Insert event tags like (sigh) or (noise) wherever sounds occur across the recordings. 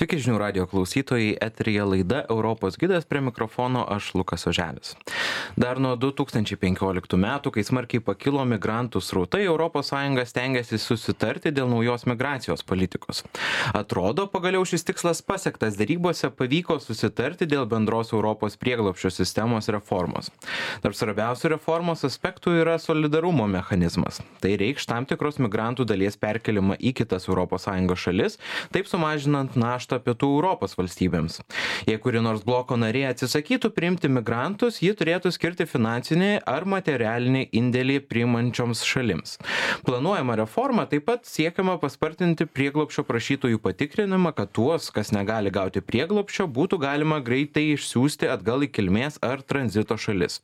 Sveiki žinių radio klausytojai, eterija laida Europos gidas prie mikrofono aš Lukas Oželis. Dar nuo 2015 metų, kai smarkiai pakilo migrantų srautai, ES stengiasi susitarti dėl naujos migracijos politikos. Atrodo, pagaliau šis tikslas pasiektas darybose pavyko susitarti dėl bendros Europos prieglopščio sistemos reformos. Tarp svarbiausių reformos aspektų yra solidarumo mechanizmas. Tai reikš tam tikros migrantų dalies perkelimą į kitas ES šalis, taip sumažinant naštą pietų Europos valstybėms. Jei kuri nors bloko narė atsisakytų priimti migrantus, ji turėtų skirti finansinį ar materialinį indėlį priimančioms šalims. Planuojama reforma taip pat siekiama paspartinti prieglopšio prašytojų patikrinimą, kad tuos, kas negali gauti prieglopšio, būtų galima greitai išsiųsti atgal į kilmės ar tranzito šalis.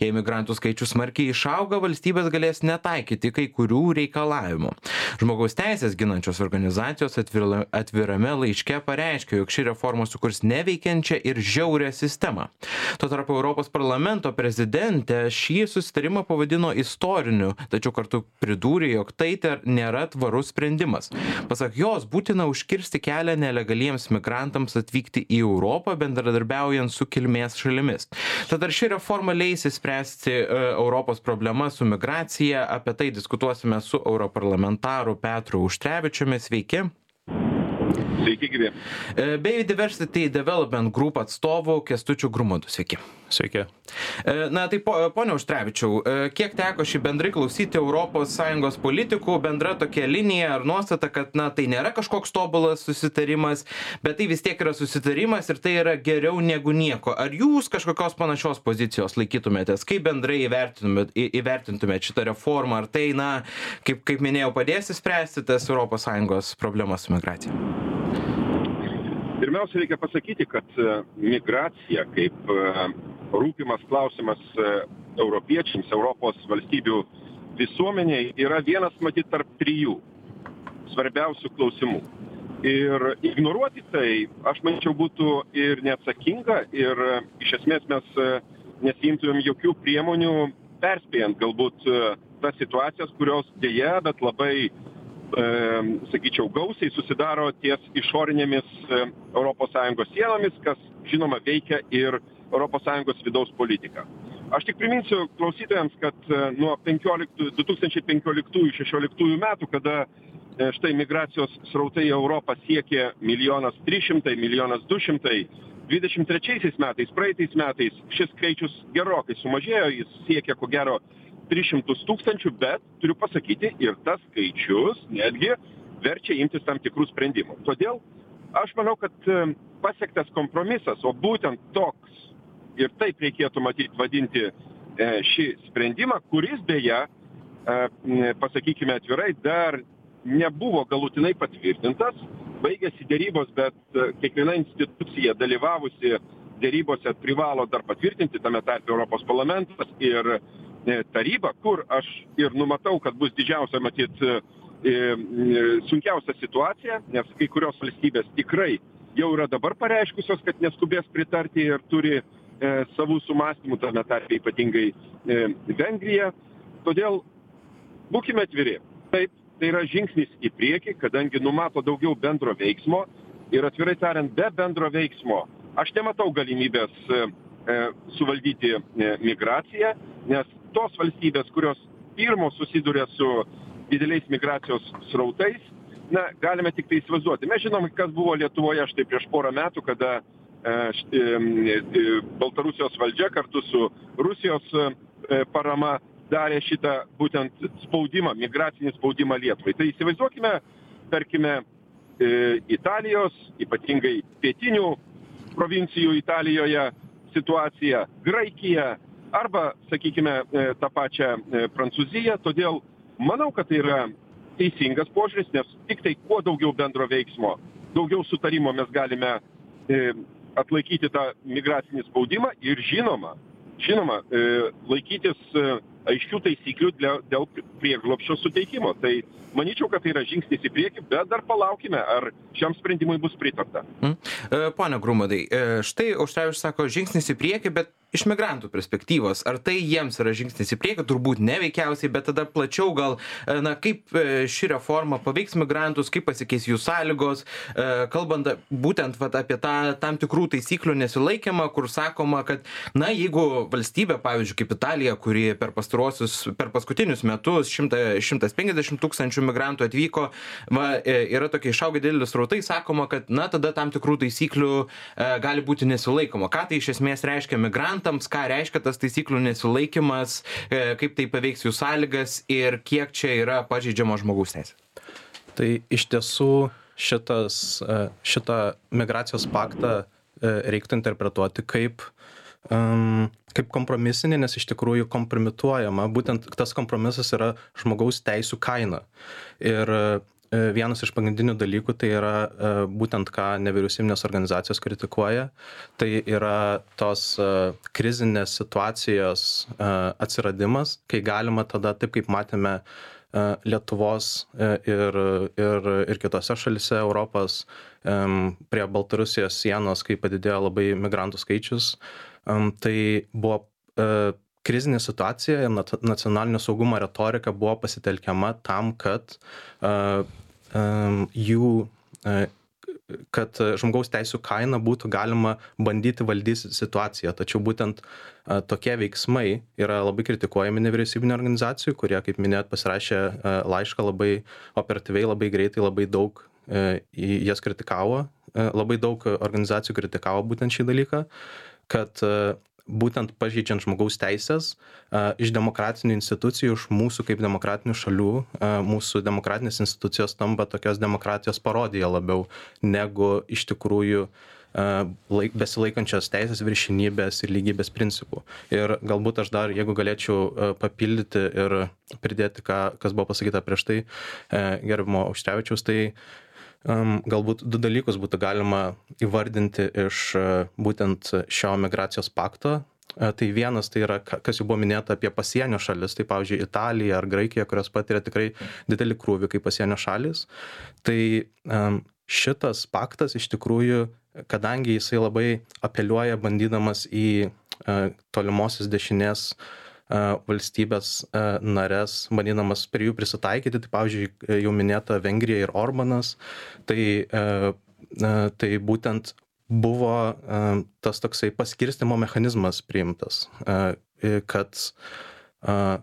Jei migrantų skaičius smarkiai išauga, valstybės galės netaikyti kai kurių reikalavimų. Žmogaus teisės ginančios organizacijos atvirame laiške pareiškė, jog ši reforma sukurs neveikiančią ir žiaurę sistemą. Tuo tarpu Europos parlamento prezidentė šį susitarimą pavadino istoriniu, tačiau kartu pridūrė, jog tai nėra tvarus sprendimas. Pasak jos, būtina užkirsti kelią nelegaliems migrantams atvykti į Europą bendradarbiaujant su kilmės šalimis. Tad ar ši reforma leis įspręsti uh, Europos problemas su migracija, apie tai diskutuosime su europarlamentaru Petru Užtrevičiumi. Sveiki. Sveiki, gyvi. Bei Diversity Development Group atstovu Kestučiu Grumudu. Sveiki. Sveiki. Na tai po, ponia Užtrevičiau, kiek teko šį bendrai klausyti ES politikų, bendra tokia linija ar nuostata, kad na, tai nėra kažkoks tobulas susitarimas, bet tai vis tiek yra susitarimas ir tai yra geriau negu nieko. Ar jūs kažkokios panašios pozicijos laikytumėtės, kaip bendrai įvertintumėt, įvertintumėt šitą reformą, ar tai, na, kaip, kaip minėjau, padės įspręsti tas ES problemas su migracija? Pirmiausia, reikia pasakyti, kad migracija kaip rūpimas klausimas europiečiams, Europos valstybių visuomeniai yra vienas matyt tarp trijų svarbiausių klausimų. Ir ignoruoti tai, aš manyčiau, būtų ir neatsakinga, ir iš esmės mes nesimtumėm jokių priemonių perspėjant galbūt tas situacijas, kurios dėja, bet labai sakyčiau, gausiai susidaro ties išorinėmis ES sienomis, kas, žinoma, veikia ir ES vidaus politiką. Aš tik priminsiu klausytojams, kad nuo 15, 2015-2016 metų, kada štai migracijos srautai į Europą siekė milijonas 300, milijonas 200, 23 metais, praeitais metais šis skaičius gerokai sumažėjo, jis siekia ko gero 300 tūkstančių, bet turiu pasakyti, ir tas skaičius netgi verčia imtis tam tikrų sprendimų. Todėl aš manau, kad pasiektas kompromisas, o būtent toks ir taip reikėtų matyti vadinti šį sprendimą, kuris beje, pasakykime atvirai, dar nebuvo galutinai patvirtintas, baigėsi dėrybos, bet kiekviena institucija dalyvavusi dėrybose privalo dar patvirtinti, tame tarpe Europos parlamentas ir taryba, kur aš ir numatau, kad bus didžiausia, matyt, sunkiausia situacija, nes kai kurios valstybės tikrai jau yra dabar pareiškusios, kad neskubės pritarti ir turi savų sumastymų, tame tarpe ypatingai Vengrija. Todėl būkime atviri. Taip, tai yra žingsnis į priekį, kadangi numato daugiau bendro veiksmo ir atvirai tariant, be bendro veiksmo aš nematau galimybės suvaldyti migraciją, nes tos valstybės, kurios pirmos susiduria su dideliais migracijos srautais, na, galime tik tai įsivaizduoti. Mes žinom, kas buvo Lietuvoje štai prieš porą metų, kada e, e, Baltarusijos valdžia kartu su Rusijos e, parama darė šitą būtent spaudimą, migracinį spaudimą Lietuvai. Tai įsivaizduokime, tarkime, Italijos, ypatingai pietinių provincijų Italijoje situaciją, Graikiją, arba, sakykime, tą pačią Prancūziją. Todėl manau, kad tai yra teisingas požiūris, nes tik tai kuo daugiau bendro veiksmo, daugiau sutarimo mes galime atlaikyti tą migracinį spaudimą ir žinoma, žinoma, laikytis aiškių taisyklių dėl prieglopščio suteikimo. Tai manyčiau, kad tai yra žingsnis į priekį, bet dar palaukime, ar šiam sprendimui bus pritarta. Pone Grumadai, štai Auštrevičius sako žingsnis į priekį, bet iš migrantų perspektyvos ar tai jiems yra žingsnis į priekį turbūt ne veikiausiai bet tada plačiau gal e, na kaip e, ši reforma paveiks migrantus kaip pasikeis jų sąlygos e, kalbant būtent vat apie tą tam tikrų taisyklių nesilaikymą kur sakoma kad na jeigu valstybė pavyzdžiui kaip italija kuri per pastaruosius per paskutinius metus šimtą šimtas penkiasdešim tūkstančių migrantų atvyko va yra tokie išaugę dideli srautai sakoma kad na tada tam tikrų taisyklių gali būti nesilaikoma. Ką tai iš esmės reiškia migrantam migrantams ką reiškia tas taisyklių nesilaikymas e, kaip tai paveiks jų sąlygas ir kiek čia yra pažeidžiamos žmogaus teisės tai iš tiesų šitas e, šitą migracijos paktą e, reiktų interpretuoti kaip um, kaip kompromisinį, nes iš tikrųjų kompromituojama, būtent tas kompromisas yra žmogaus teisų kaina. Ir vienas iš pagrindinių dalykų tai yra e, būtent ką nevyriausybinės organizacijos kritikuoja, tai yra tos e, krizinės situacijos atsiradimas, kai galima tada, taip kaip matėme Lietuvos ir, ir, ir kitose šalise Europos prie Baltarusijos sienos, kai padidėjo labai migrantų skaičius, tai buvo krizinė situacija ir nacionalinio saugumo retorika buvo pasitelkiama tam, kad uh, um, jų uh, kad žmogaus teisų kaina būtų galima bandyti valdyti situaciją. Tačiau būtent a, tokie veiksmai yra labai kritikuojami nevyriausybinio organizacijų, kurie, kaip minėjot, pasirašė a, laišką labai operatyviai, labai greitai, labai daug a, jas kritikavo. A, labai daug organizacijų kritikavo būtent šį dalyką, kad būtent pažeidžiant žmogaus teises iš demokratinių institucijų, iš mūsų kaip demokratinių šalių, mūsų demokratinės institucijos tampa tokios demokratijos parodija labiau negu iš tikrųjų laik, besilaikančios teisės viršinybės ir lygybės principų. Ir galbūt aš dar, jeigu galėčiau papildyti ir pridėti, ką, kas buvo pasakyta prieš tai gerbimo Auštrevičiaus, tai um, galbūt du dalykus būtų galima įvardinti iš uh, būtent šio migracijos pakto. Uh, tai vienas tai yra, kas jau buvo minėta apie pasienio šalis, tai pavyzdžiui Italija ar Graikija, kurios patiria tikrai didelį krūvį kaip pasienio šalis. Tai um, šitas paktas iš tikrųjų, kadangi jisai labai apeliuoja bandydamas į uh, tolimosios dešinės valstybės nares, bandydamas prie jų prisitaikyti, tai pavyzdžiui, jau minėta Vengrija ir Orbanas, tai, tai būtent buvo tas toksai paskirstimo mechanizmas priimtas, kad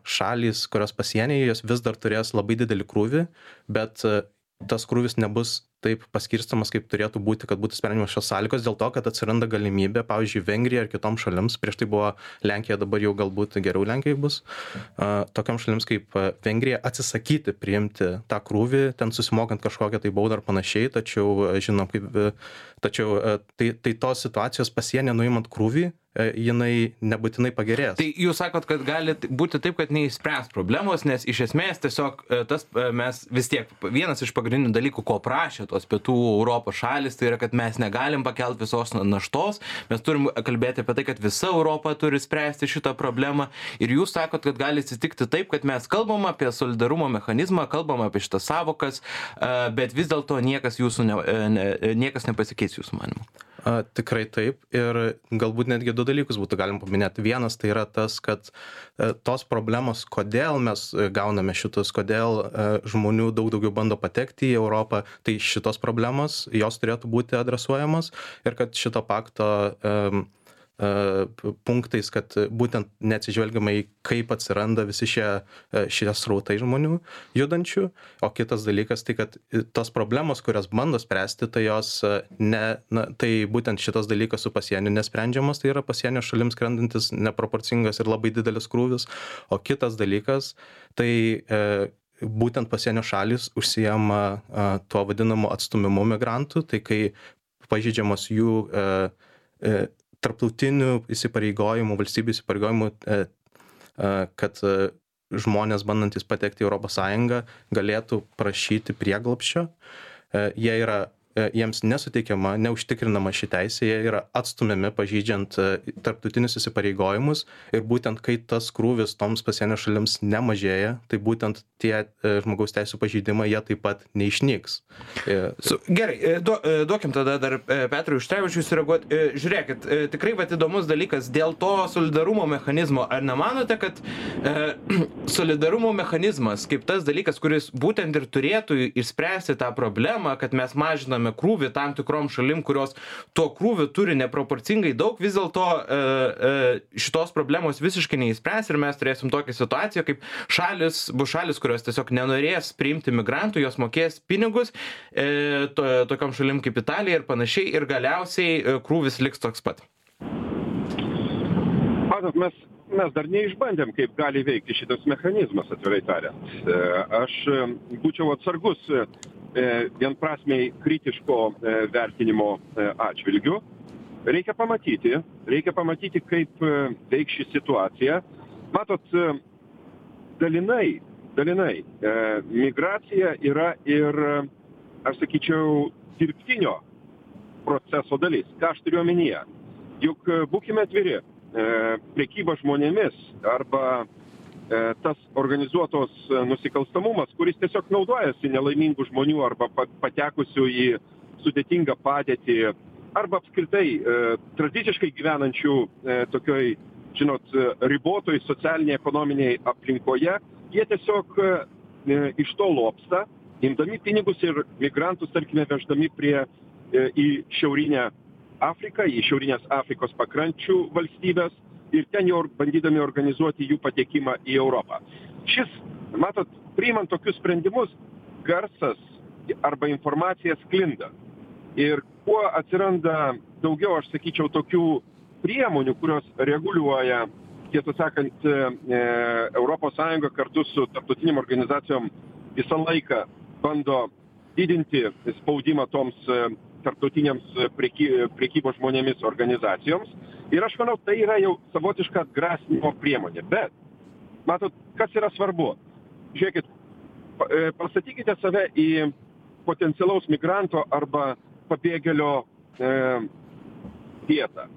šalys, kurios pasienyje, jos vis dar turės labai didelį krūvį, bet tas krūvis nebus taip paskirstomas kaip turėtų būti kad būtų sprendžiamos šios sąlygos dėl to kad atsiranda galimybė pavyzdžiui vengrijai ar kitoms šalims prieš tai buvo lenkija dabar jau galbūt geriau lenkijai bus tokioms šalims kaip vengrija atsisakyti priimti tą krūvį ten susimokant kažkokią tai baudą ar panašiai tačiau žinom kaip tačiau tai tai tos situacijos pasienyje nuimant krūvį jinai nebūtinai pagerės. Tai jūs sakot, kad gali būti taip, kad neįspręs problemos, nes iš esmės tiesiog e, tas e, mes vis tiek, vienas iš pagrindinių dalykų, ko prašė tos pietų Europos šalis, tai yra, kad mes negalim pakelti visos naštos, mes turim kalbėti apie tai, kad visa Europa turi spręsti šitą problemą ir jūs sakot, kad gali atsitikti taip, kad mes kalbam apie solidarumo mechanizmą, kalbam apie šitas savokas, bet vis dėlto niekas jūsų ne, ne, niekas nepasikeis jūsų manimu. A, tikrai taip. Ir galbūt netgi du dalykus būtų galima paminėti. Vienas tai yra tas, kad e, tos problemos, kodėl mes e, gauname šitus, kodėl e, žmonių daug daugiau bando patekti į Europą, tai šitos problemos, jos turėtų būti adresuojamos ir kad šito pakto um, punktais, kad būtent neatsižvelgiama į kaip atsiranda visi šie, šie srautai žmonių judančių, o kitas dalykas tai, kad tos problemos, kurias bando spręsti, tai jos ne, na, tai būtent šitas dalykas su pasieniu nesprendžiamas, tai yra pasienio šalims skrendantis neproporcingas ir labai didelis krūvis, o kitas dalykas, tai e, būtent pasienio šalis užsijama a, tuo vadinamu atstumimu migrantų, tai kai pažydžiamos jų e, e, tarptautinių įsipareigojimų, valstybių įsipareigojimų, e, e, kad e, žmonės bandantis patekti į ES galėtų prašyti prieglopščio. Jie yra jiems nesuteikiama, neužtikrinama ši teisė, jie yra atstumiami pažydžiant e, tarptautinius įsipareigojimus ir būtent kai tas krūvis toms pasienio šalims nemažėja, tai būtent tie žmogaus teisų pažeidimai jie taip pat neišnyks. Su, gerai, du, duokim tada dar Petrui Užtrevičiui sureaguoti. Žiūrėkit, tikrai va įdomus dalykas dėl to solidarumo mechanizmo. Ar nemanote, kad e, (clears throat) solidarumo mechanizmas kaip tas dalykas, kuris būtent ir turėtų išspręsti tą problemą, kad mes mažiname krūvį tam tikrom šalim, kurios to krūvį turi neproporcingai daug, vis dėlto e, e, šitos problemos visiškai neįspręs ir mes turėsim tokią situaciją, kaip šalis, bus šalis, kurios tiesiog nenorės priimti migrantų, jos mokės pinigus e, to, tokiam šalim kaip Italija ir panašiai ir galiausiai e, krūvis liks toks pat. Matot, mes mes dar neišbandėm, kaip gali veikti šitas mechanizmas, atvirai tariant. E, aš e, būčiau atsargus vienprasmiai kritiško vertinimo atžvilgiu. Reikia pamatyti, reikia pamatyti, kaip veiks ši situacija. Matot, dalinai, dalinai, migracija yra ir, aš sakyčiau, dirbtinio proceso dalis. Ką aš turiu omenyje? Juk būkime atviri, E, prekyba žmonėmis arba e, tas organizuotos nusikalstamumas, kuris tiesiog naudojasi nelaimingų žmonių arba patekusių į sudėtingą padėtį arba apskritai e, tradiciškai gyvenančių tokioj, žinot, ribotoj socialiniai ekonominiai aplinkoje, jie tiesiog iš to lopsta, imdami pinigus ir migrantus, tarkime, veždami prie į šiaurinę afriką į šiaurinės afrikos pakrančių valstybes ir ten jau bandydami organizuoti jų patekimą į europą. Šis matot priimant tokius sprendimus garsas arba informacija sklinda. Ir kuo atsiranda daugiau aš sakyčiau tokių priemonių kurios reguliuoja tiesą sakant e, europos sąjunga kartu su tarptautinėm organizacijom visą laiką bando didinti spaudimą toms e, tarptautinėms preky prekybos žmonėmis organizacijoms. Ir aš manau tai yra jau savotiška atgrasymo priemonė. Bet matot kas yra svarbu? Žiūrėkit e, pastatykite save į potencialaus migranto arba pabėgėlio e, vietą.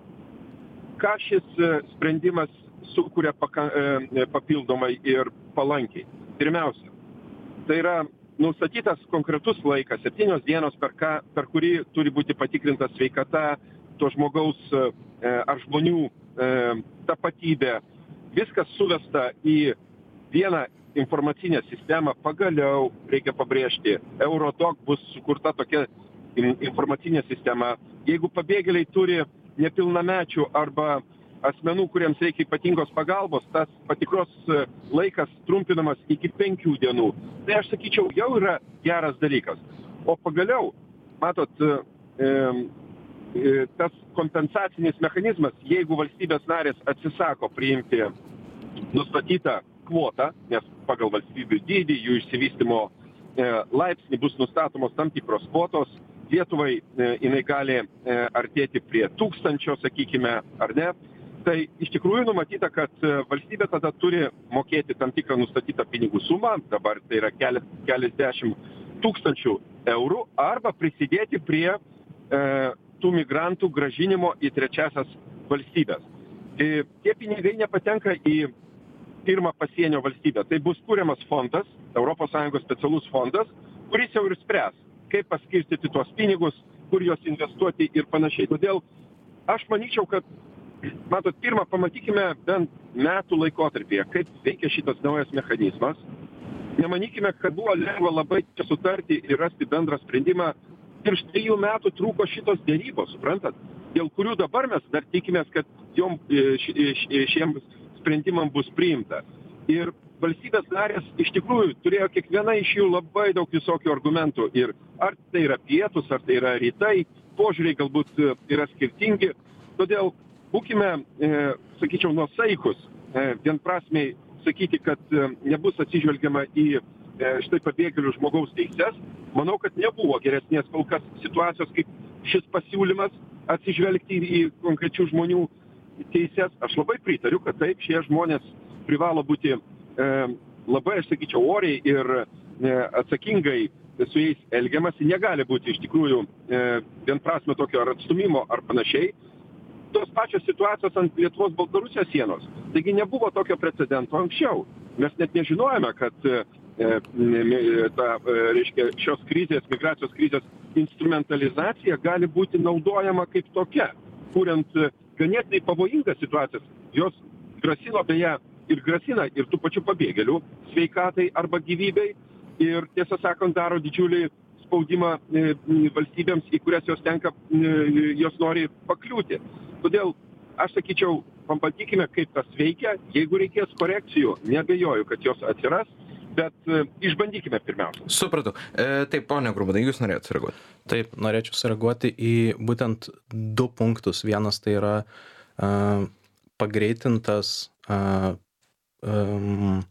Ką šis e, sprendimas sukuria paka, e, papildomai ir palankiai? Pirmiausia tai yra nustatytas konkretus laikas septynios dienos per ką per kurį turi būti patikrinta sveikata to žmogaus e, ar žmonių e, tapatybė. Viskas suvesta į vieną informacinę sistemą. Pagaliau reikia pabrėžti eurodoc bus sukurta tokia informacinė sistema. Jeigu pabėgėliai turi nepilnamečių arba asmenų kuriems reikia ypatingos pagalbos tas patikros e, laikas trumpinamas iki penkių dienų. Tai aš sakyčiau jau yra geras dalykas. O pagaliau matot e, e, tas kompensacinis mechanizmas jeigu valstybės narės atsisako priimti nustatytą kvotą nes pagal valstybių dydį jų išsivystymo laipsnį bus nustatomos tam tikros kvotos lietuvai jinai gali artėti prie tūkstančio sakykime ar ne tai iš tikrųjų numatyta kad e, valstybė tada turi mokėti tam tikrą nustatytą pinigų sumą dabar tai yra keli keliasdešim tūkstančių eurų arba prisidėti prie e, tų migrantų grąžinimo į trečiąsias valstybes e, tie pinigai nepatenka į pirmą pasienio valstybę. Tai bus kuriamas fondas sąjungos specialus fondas kuris jau ir spręs kaip paskirstyti tuos pinigus kur juos investuoti ir panašiai. Todėl aš manyčiau kad matot pirma pamatykime bent metų laikotarpyje kaip veikia šitas naujas mechanizmas. Nemanykime kad buvo lengva labai sutarti ir rasti bendrą sprendimą. Virš trijų metų truko šitos derybos suprantat? Dėl kurių dabar mes dar tikimės kad jom e, ši e, ši šiem sprendimam bus priimta. Ir valstybės narės iš tikrųjų turėjo kiekviena iš jų labai daug visokių argumentų. Ir ar tai yra pietūs ar tai yra rytai požiūriai galbūt e, yra skirtingi. Todėl būkime e, sakyčiau nuosaikūs e, vienprasmiai sakyti kad e, nebus atsižvelgiama į štai pabėgėlių žmogaus teises. Manau kad nebuvo geresnės kol kas situacijos kaip šis pasiūlymas atsižvelgti į konkrečių žmonių teises. Aš labai pritariu kad taip šie žmonės privalo būti labai aš sakyčiau oriai ir atsakingai su jais elgiamasi. Negali būti iš tikrųjų vienprasmio tokio ar atstūmimo ar panašiai. Tos pačios situacijos ant Lietuvos Baltarusijos sienos. Taigi nebuvo tokio precedento anksčiau. Mes net nežinojame, kad e, ta, e, reiškia, šios krizės, migracijos krizės instrumentalizacija gali būti naudojama kaip tokia, kuriant e, ganėtinai pavojingas situacijas. Jos grasino beje ir grasina ir tų pačių pabėgėlių sveikatai arba gyvybei ir tiesą sakant daro didžiulį spaudimą e, valstybėms, į kurias jos tenka, e, jos nori pakliūti. Todėl aš sakyčiau, pabandykime, kaip tas veikia. Jeigu reikės korekcijų, nebejoju, kad jos atsiras, bet e, išbandykime pirmiausia. Supratau. E, taip, ponia Grubadai, jūs norėtumėte sureaguoti? Taip, norėčiau sureaguoti į būtent du punktus. Vienas tai yra uh, pagreitintas uh, um,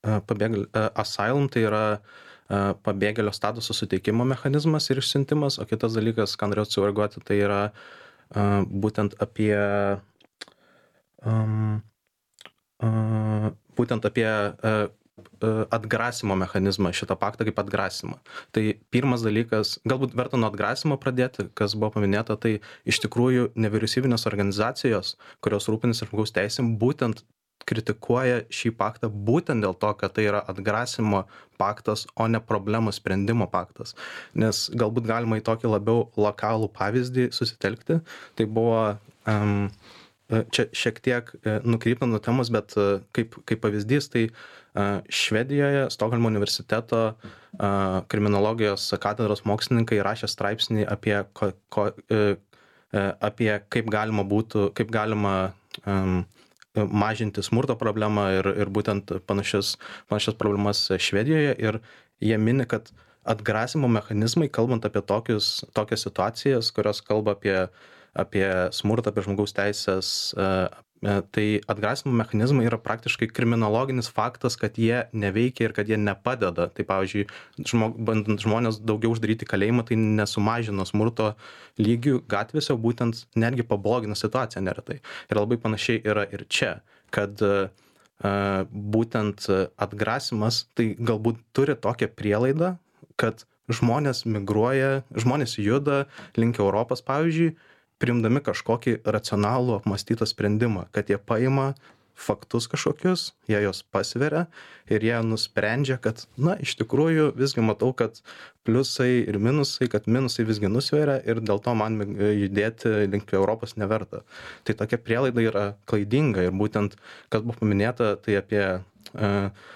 pabėgėlių, asylum tai yra pabėgėlio statuso suteikimo mechanizmas ir išsiuntimas, o kitas dalykas, ką norėjau sureaguoti, tai yra būtent apie um, uh, būtent apie uh, atgrasimo mechanizmą, šitą paktą kaip atgrasimą. Tai pirmas dalykas, galbūt verta nuo atgrasimo pradėti, kas buvo paminėta, tai iš tikrųjų nevyriausybinės organizacijos, kurios rūpinasi žmogaus teisėm, būtent kritikuoja šį paktą būtent dėl to, kad tai yra atgrasimo paktas, o ne problemų sprendimo paktas. Nes galbūt galima į tokį labiau lokalų pavyzdį susitelkti. Tai buvo um, čia šiek tiek e, nukryptant nuo temos, bet e, kaip, kaip pavyzdys, tai Švedijoje Stokholmo universiteto kriminologijos katedros mokslininkai rašė straipsnį apie, ko, ko, e, apie kaip galima būtų, kaip galima um, mažinti smurto problemą ir, ir būtent panašias, panašias problemas Švedijoje. Ir jie mini, kad atgrasimo mechanizmai, kalbant apie tokius, tokias situacijas, kurios kalba apie, apie smurtą, apie žmogaus teisės, tai atgrasymo mechanizmai yra praktiškai kriminologinis faktas, kad jie neveikia ir kad jie nepadeda. Tai pavyzdžiui, žmog, bandant žmonės daugiau uždaryti kalėjimą, tai nesumažino smurto lygių gatvėse, būtent netgi pablogina situaciją neretai. Ir labai panašiai yra ir čia, kad uh, būtent atgrasimas tai galbūt turi tokią prielaidą, kad žmonės migruoja, žmonės juda link Europos, pavyzdžiui, priimdami kažkokį racionalų apmąstytą sprendimą, kad jie paima faktus kažkokius, jie juos pasveria ir jie nusprendžia, kad, na, iš tikrųjų visgi matau, kad pliusai ir minusai, kad minusai visgi nusveria ir dėl to man judėti link Europos neverta. Tai tokia prielaida yra klaidinga ir būtent, kas buvo paminėta, tai apie uh,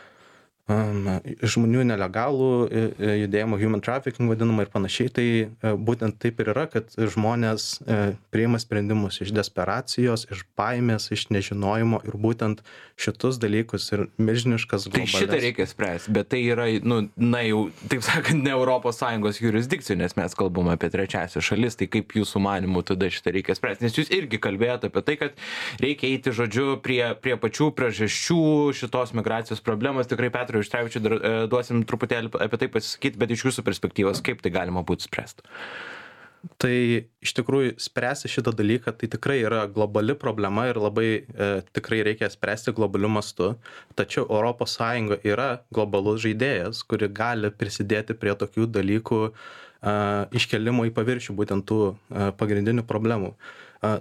žmonių nelegalų judėjimo, human trafficking vadinama ir panašiai, tai e, būtent taip ir yra, kad žmonės e, priima sprendimus iš desperacijos, iš baimės, iš nežinojimo ir būtent šitus dalykus ir milžiniškas globales. Tai šitą reikia spręsti, bet tai yra, nu, na jau, taip sakant, ne ES jurisdikcijų, nes mes kalbam apie trečiasią šalis, tai kaip jūsų manimų tada šitą reikia spręsti, nes jūs irgi kalbėjote apie tai, kad reikia eiti, žodžiu, prie, prie pačių priežasčių šitos migracijos problemos, tikrai Petras Petro Ištrevičiui dar e, duosim truputėlį apie tai pasisakyti, bet iš jūsų perspektyvos, kaip tai galima būtų spręsti? Tai iš tikrųjų spręsti šitą dalyką tai tikrai yra globali problema ir labai e, tikrai reikia spręsti globaliu mastu. Tačiau ES yra globalus žaidėjas, kuri gali prisidėti prie tokių dalykų e, iškelimo į paviršių, būtent tų e, pagrindinių problemų. E,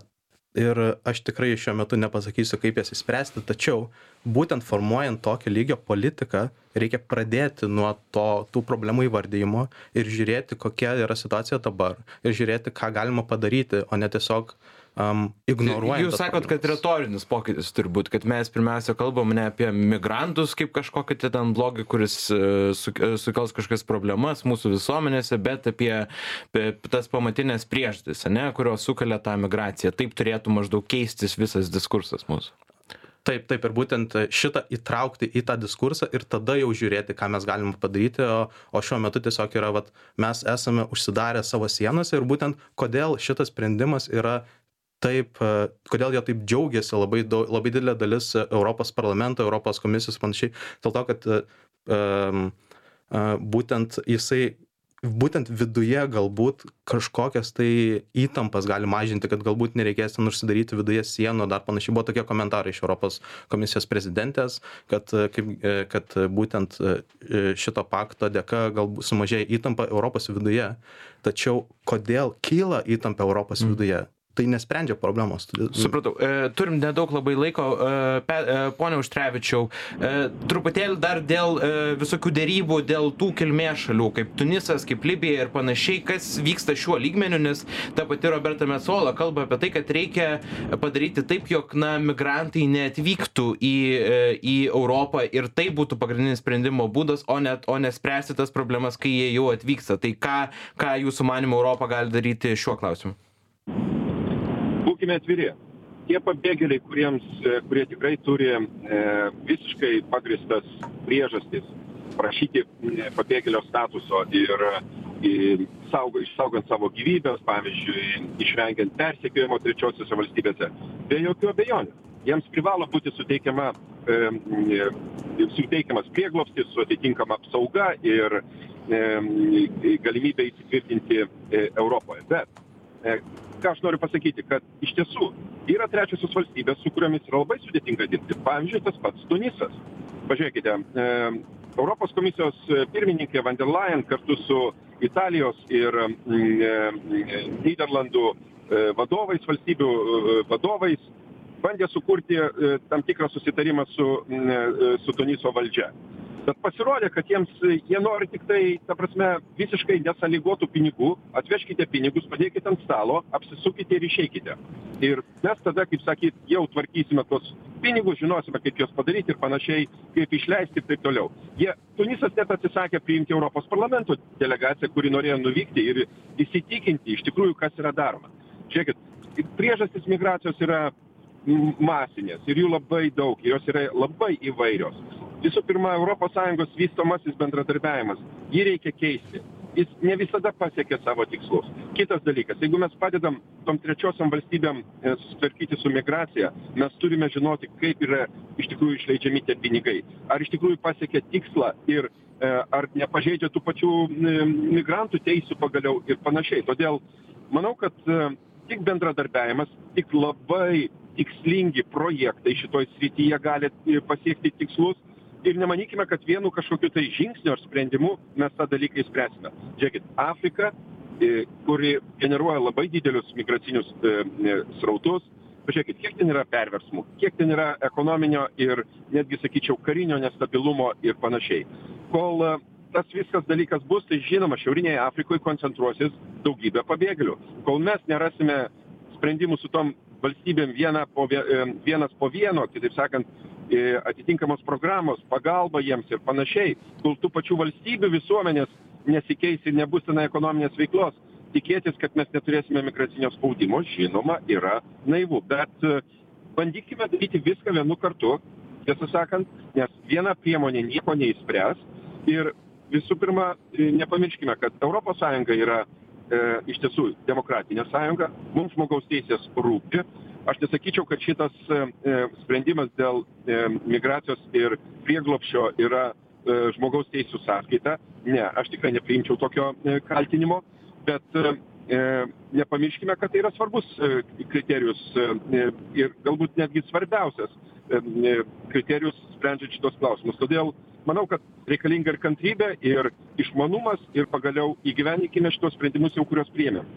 ir aš tikrai šiuo metu nepasakysiu, kaip jas įspręsti, tačiau būtent formuojant tokio lygio politiką reikia pradėti nuo to, tų problemų įvardyjimo ir žiūrėti, kokia yra situacija dabar ir žiūrėti, ką galima padaryti, o ne tiesiog um, ignoruojant. Jūs sakot, kad retorinis pokytis turbūt, kad mes pirmiausia kalbam ne apie migrantus kaip kažkokį tai ten blogį, kuris uh, sukels kažkokias problemas mūsų visuomenėse, bet apie, apie tas pamatinės priežastis, kurios sukelia tą migraciją. Taip turėtų maždaug keistis visas diskursas mūsų. Taip, taip, ir būtent šitą įtraukti į tą diskursą ir tada jau žiūrėti, ką mes galime padaryti, o, o šiuo metu tiesiog yra, vat, mes esame užsidarę savo sienose ir būtent kodėl šitas sprendimas yra taip kodėl jie taip džiaugiasi labai daug labai didelė dalis europos parlamento europos komisijos panašiai dėl to kad um, būtent jisai būtent viduje galbūt kažkokias tai įtampas gali mažinti kad galbūt nereikės ten užsidaryti viduje sienų dar panašiai. Buvo tokie komentarai iš europos komisijos prezidentės kad kaip kad būtent šito pakto dėka galbūt sumažėja įtampa europos viduje. Tačiau kodėl kyla įtampa europos Mm. viduje tai nesprendžia problemos Supratau. E, turim nedaug labai laiko. E, pe, e, pone Užtrevičiau, e, truputėlį dar dėl e, visokių dėrybų, dėl tų kilmės šalių, kaip Tunisas, kaip Libija ir panašiai, kas vyksta šiuo lygmeniu, nes ta pati Roberta Metsola kalba apie tai, kad reikia padaryti taip, jog na, migrantai neatvyktų į, e, į Europą ir tai būtų pagrindinis sprendimo būdas, o ne, o ne spręsti tas problemas, kai jie jau atvyksta. Tai ką, ką jūsų manimo Europą gali daryti šiuo klausimu? Būkime atviri. Tie pabėgėliai, kuriems, e, kurie tikrai turi e, visiškai pagristas priežastis prašyti e, pabėgėlio statuso ir e, saugo, išsaugant savo gyvybės, pavyzdžiui, išvengiant persekiojimo trečiosiuose valstybėse, be jokių abejonių. Jiems privalo būti suteikiama, suteikiamas prieglopstis su atitinkama apsauga ir galimybė įsitvirtinti Europoje. Bet ką aš noriu pasakyti, kad iš tiesų yra trečiosios valstybės, su kuriomis yra labai sudėtinga dirbti. Pavyzdžiui, tas pats Tunisas. Pažiūrėkite, e, Europos komisijos pirmininkė van der Leyen kartu su Italijos ir e, Niderlandų e, vadovais, valstybių e, vadovais bandė sukurti e, tam tikrą susitarimą su, e, su Tuniso valdžia. Bet pasirodė, kad jiems jie nori tik tai, ta prasme, visiškai nesąlygotų pinigų, atvežkite pinigus, padėkite ant stalo, apsisukite ir išeikite. Ir mes tada, kaip sakyt, jau tvarkysime tos pinigus, žinosime, kaip juos padaryti ir panašiai, kaip išleisti ir taip toliau. Jie, Tunisas net atsisakė priimti Europos parlamento delegaciją, kuri norėjo nuvykti ir įsitikinti iš tikrųjų, kas yra daroma. Žiūrėkit, priežastys migracijos yra masinės ir jų labai daug, jos yra labai įvairios. Visų pirma, ES vystomasis bendradarbiavimas, jį reikia keisti. Jis ne visada pasiekia savo tikslus. Kitas dalykas, jeigu mes padedam tom trečiosiam valstybėm e, susitvarkyti su migracija, mes turime žinoti, kaip yra iš tikrųjų išleidžiami tie pinigai. Ar iš tikrųjų pasiekia tikslą ir e, ar nepažeidžia tų pačių e, migrantų teisų pagaliau ir panašiai. Todėl manau, kad tik bendradarbiavimas, tik labai tikslingi projektai šitoj srityje gali pasiekti tikslus ir nemanykime, kad vienu kažkokiu tai žingsniu ar sprendimu mes tą dalyką įspręsime. Žiūrėkit, Afrika, e, kuri generuoja labai didelius migracinius e, e, srautus, pažiūrėkit, kiek ten yra perversmų, kiek ten yra ekonominio ir netgi, sakyčiau, karinio nestabilumo ir panašiai. Kol e, tas viskas dalykas bus, tai žinoma, Šiaurinėje Afrikoje koncentruosis daugybė pabėgėlių. Kol mes nerasime sprendimų su tom valstybėm viena po, vie- vienas po vieno, kitaip sakant, e, atitinkamos programos, pagalba jiems ir panašiai, kol tų pačių valstybių visuomenės nesikeis ir nebus tenai ekonominės veiklos, tikėtis, kad mes neturėsime migracinio spaudimo, žinoma, yra naivu. Bet e, bandykime daryti viską vienu kartu, tiesą sakant, nes viena priemonė nieko neįspręs. Ir visų pirma, e, nepamirškime, kad ES yra e, iš tiesų demokratinė sąjunga, mums žmogaus teisės rūpi. Aš nesakyčiau, kad šitas e, e, sprendimas dėl e, migracijos ir prieglopšio yra žmogaus teisų sąskaita. Ne, aš tikrai nepriimčiau tokio kaltinimo, bet nepamirškime, kad tai yra svarbus kriterijus ir galbūt netgi svarbiausias kriterijus sprendžiant šitos klausimus. Todėl manau, kad reikalinga ir kantrybė, ir išmanumas, ir pagaliau įgyveninkime šitos sprendimus jau, kuriuos priėmėm.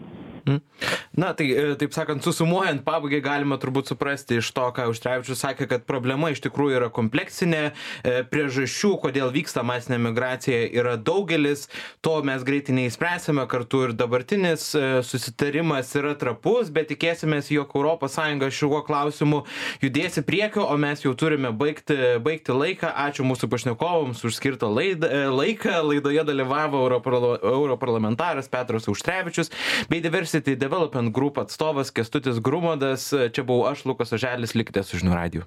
Na, tai e, taip sakant, susumuojant pabaigai galima turbūt suprasti iš to, ką Užtrevičius sakė, kad problema iš tikrųjų yra kompleksinė, e, priežasčių, kodėl vyksta masinė migracija yra daugelis, to mes greitai neįspręsime, kartu ir dabartinis e, susitarimas yra trapus, bet tikėsimės, jog ES šiuo klausimu judės į priekį, o mes jau turime baigti, baigti laiką. Ačiū mūsų pašnekovams už skirtą laidą, laiką. Laidoje dalyvavo Europarla- europarlamentaras Petras Užtrevičius bei Diversity Development Group atstovas Kestutis Grumodas. Čia buvau aš, Lukas Oželis, likite su žinių radiju.